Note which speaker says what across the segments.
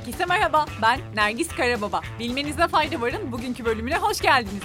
Speaker 1: Herkese merhaba, ben Nergis Karababa. Bilmenizde fayda varın bugünkü bölümüne hoş geldiniz.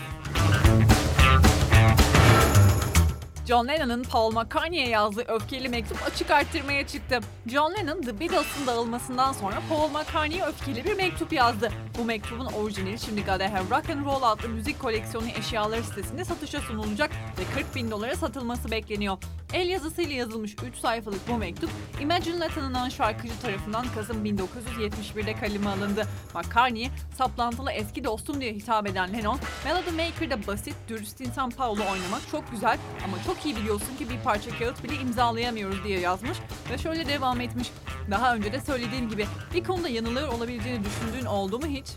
Speaker 1: John Lennon'ın Paul McCartney'e yazdığı öfkeli mektup açık arttırmaya çıktı. John Lennon The Beatles'ın dağılmasından sonra Paul McCartney'e öfkeli bir mektup yazdı. Bu mektubun orijinali şimdi Gotta Have Rock and Roll adlı müzik koleksiyonu eşyaları sitesinde satışa sunulacak ve 40 bin dolara satılması bekleniyor. El yazısıyla yazılmış 3 sayfalık bu mektup, Imagine'le tanınan şarkıcı tarafından Kasım 1971'de kaleme alındı. McCartney'e saplantılı eski dostum diye hitap eden Lennon, Melody Maker'da basit, dürüst insan Paul'u oynamak çok güzel ama çok iyi biliyorsun ki bir parça kağıt bile imzalayamıyoruz diye yazmış ve şöyle devam etmiş. Daha önce de söylediğim gibi bir konuda yanılıyor olabileceğini düşündüğün oldu mu hiç?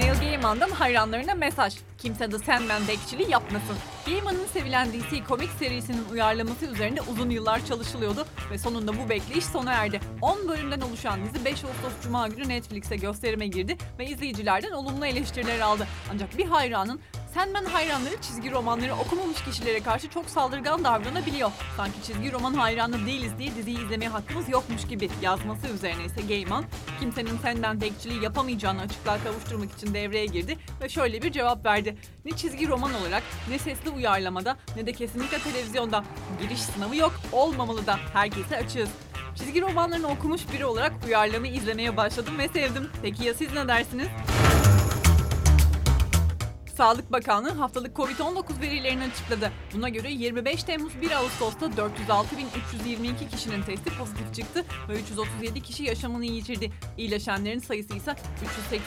Speaker 1: Neil Gaiman'dan hayranlarına mesaj. Kimse The Sandman bekçiliği yapmasın. Gaiman'ın sevilen DC komik serisinin uyarlaması üzerinde uzun yıllar çalışılıyordu ve sonunda bu bekleyiş sona erdi. 10 bölümden oluşan dizi 5 Ağustos Cuma günü Netflix'e gösterime girdi ve izleyicilerden olumlu eleştiriler aldı. Ancak bir hayranın Sandman hayranları çizgi romanları okumamış kişilere karşı çok saldırgan davranabiliyor. Sanki çizgi roman hayranı değiliz diye diziyi izlemeye hakkımız yokmuş gibi yazması üzerine ise Gaiman, kimsenin Sandman bekçiliği yapamayacağını açıklığa kavuşturmak için devreye girdi ve şöyle bir cevap verdi. Ne çizgi roman olarak ne sesli uyarlamada ne de kesinlikle televizyonda. Giriş sınavı yok, olmamalı da. Herkese açığız. Çizgi romanlarını okumuş biri olarak uyarlamayı izlemeye başladım ve sevdim. Peki ya siz ne dersiniz? Sağlık Bakanlığı haftalık Covid-19 verilerini açıkladı. Buna göre 25 Temmuz 1 Ağustos'ta 406.322 kişinin testi pozitif çıktı ve 337 kişi yaşamını yitirdi. İyileşenlerin sayısı ise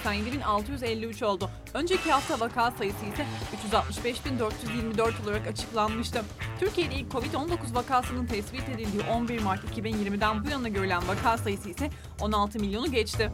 Speaker 1: 387.653 oldu. Önceki hafta vaka sayısı ise 365.424 olarak açıklanmıştı. Türkiye'de ilk Covid-19 vakasının tespit edildiği 11 Mart 2020'den bu yana görülen vaka sayısı ise 16 milyonu geçti.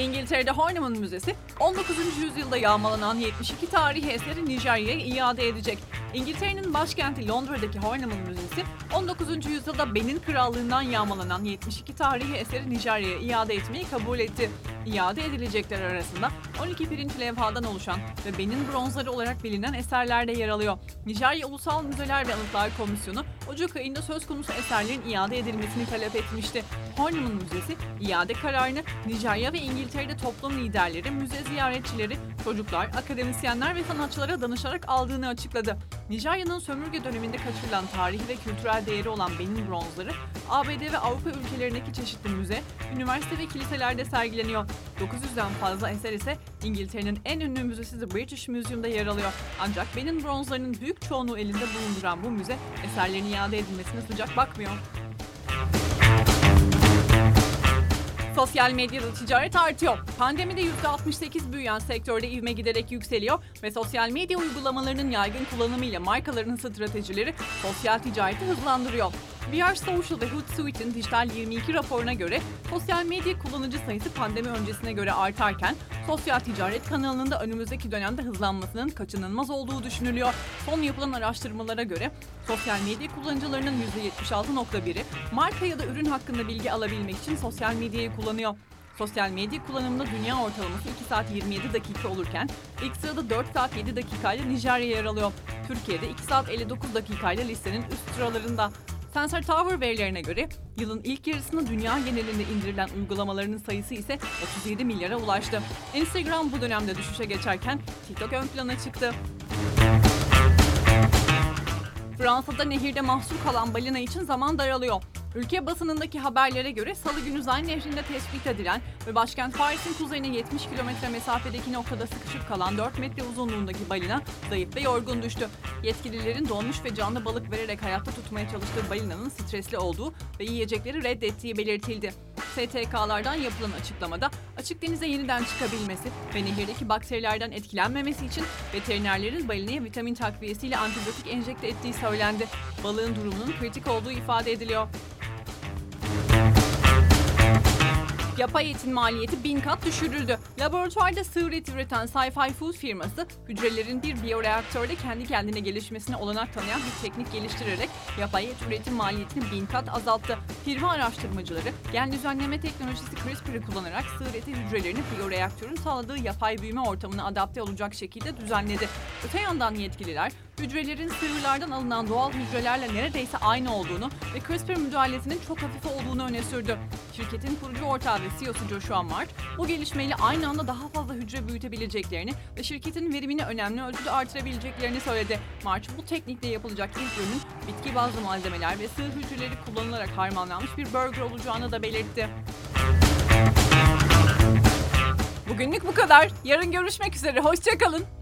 Speaker 1: İngiltere'de Horniman Müzesi 19. yüzyılda yağmalanan 72 tarihi eseri Nijerya'ya iade edecek. İngiltere'nin başkenti Londra'daki Horniman Müzesi 19. yüzyılda Benin Krallığından yağmalanan 72 tarihi eseri Nijerya'ya iade etmeyi kabul etti. İade edilecekler arasında 12 pirinç levhadan oluşan ve Benin bronzları olarak bilinen eserler de yer alıyor. Nijerya Ulusal Müzeler ve Anıtlar Komisyonu Ocak ayında söz konusu eserlerin iade edilmesini talep etmişti. Horniman Müzesi iade kararını Nijerya ve İngiltere'de toplum liderleri, müze ziyaretçileri, çocuklar, akademisyenler ve sanatçılara danışarak aldığını açıkladı. Nijerya'nın sömürge döneminde kaçırılan tarihi ve kültürel değeri olan Benin bronzları ABD ve Avrupa ülkelerindeki çeşitli müze, üniversite ve kiliselerde sergileniyor. 900'den fazla eser ise İngiltere'nin en ünlü müzesi The British Museum'da yer alıyor. Ancak Benin bronzlarının büyük çoğunluğu elinde bulunduran bu müze eserlerin iade edilmesine sıcak bakmıyor. Sosyal medyada ticaret artıyor. Pandemide %68 büyüyen sektörde ivme giderek yükseliyor ve sosyal medya uygulamalarının yaygın kullanımıyla markaların stratejileri sosyal ticareti hızlandırıyor. VR Social ve Hootsuite'in Dijital 22 raporuna göre sosyal medya kullanıcı sayısı pandemi öncesine göre artarken sosyal ticaret kanalının da önümüzdeki dönemde hızlanmasının kaçınılmaz olduğu düşünülüyor. Son yapılan araştırmalara göre sosyal medya kullanıcılarının %76.1'i marka ya da ürün hakkında bilgi alabilmek için sosyal medyayı kullanıyor. Sosyal medya kullanımında dünya ortalaması 2 saat 27 dakika olurken ilk sırada 4 saat 7 dakikayla Nijerya yer alıyor. Türkiye'de 2 saat 59 dakikayla listenin üst sıralarında. Sensor Tower verilerine göre yılın ilk yarısında dünya genelinde indirilen uygulamaların sayısı ise 37 milyara ulaştı. Instagram bu dönemde düşüşe geçerken TikTok ön plana çıktı. Fransa'da nehirde mahsur kalan balina için zaman daralıyor. Ülke basınındaki haberlere göre Salı günü Zayn Nehri'nde tespit edilen ve başkent Paris'in kuzeyine 70 kilometre mesafedeki noktada sıkışıp kalan 4 metre uzunluğundaki balina zayıf ve yorgun düştü. Yetkililerin donmuş ve canlı balık vererek hayatta tutmaya çalıştığı balinanın stresli olduğu ve yiyecekleri reddettiği belirtildi. STK'lardan yapılan açıklamada açık denize yeniden çıkabilmesi ve nehirdeki bakterilerden etkilenmemesi için veterinerlerin balinaya vitamin takviyesiyle antibiyotik enjekte ettiği söylendi. Balığın durumunun kritik olduğu ifade ediliyor. Yapay etin maliyeti bin kat düşürüldü. Laboratuvarda sığır eti üreten Sci-Fi Food firması, hücrelerin bir biyoreaktörde kendi kendine gelişmesine olanak tanıyan bir teknik geliştirerek yapay et üretim maliyetini bin kat azalttı. Firma araştırmacıları, gen düzenleme teknolojisi CRISPR'ı kullanarak sığır eti hücrelerini biyoreaktörün sağladığı yapay büyüme ortamına adapte olacak şekilde düzenledi. Öte yandan yetkililer, hücrelerin sığırlardan alınan doğal hücrelerle neredeyse aynı olduğunu ve CRISPR müdahalesinin çok hafif olduğunu öne sürdü. Şirketin kurucu ortağı ve CEO'su Joshua Mart, bu gelişmeyle aynı anda daha fazla hücre büyütebileceklerini ve şirketin verimini önemli ölçüde artırabileceklerini söyledi. Mart, bu teknikle yapılacak ilk ürünün bitki bazlı malzemeler ve sığır hücreleri kullanılarak harmanlanmış bir burger olacağını da belirtti. Bugünlük bu kadar. Yarın görüşmek üzere. Hoşçakalın.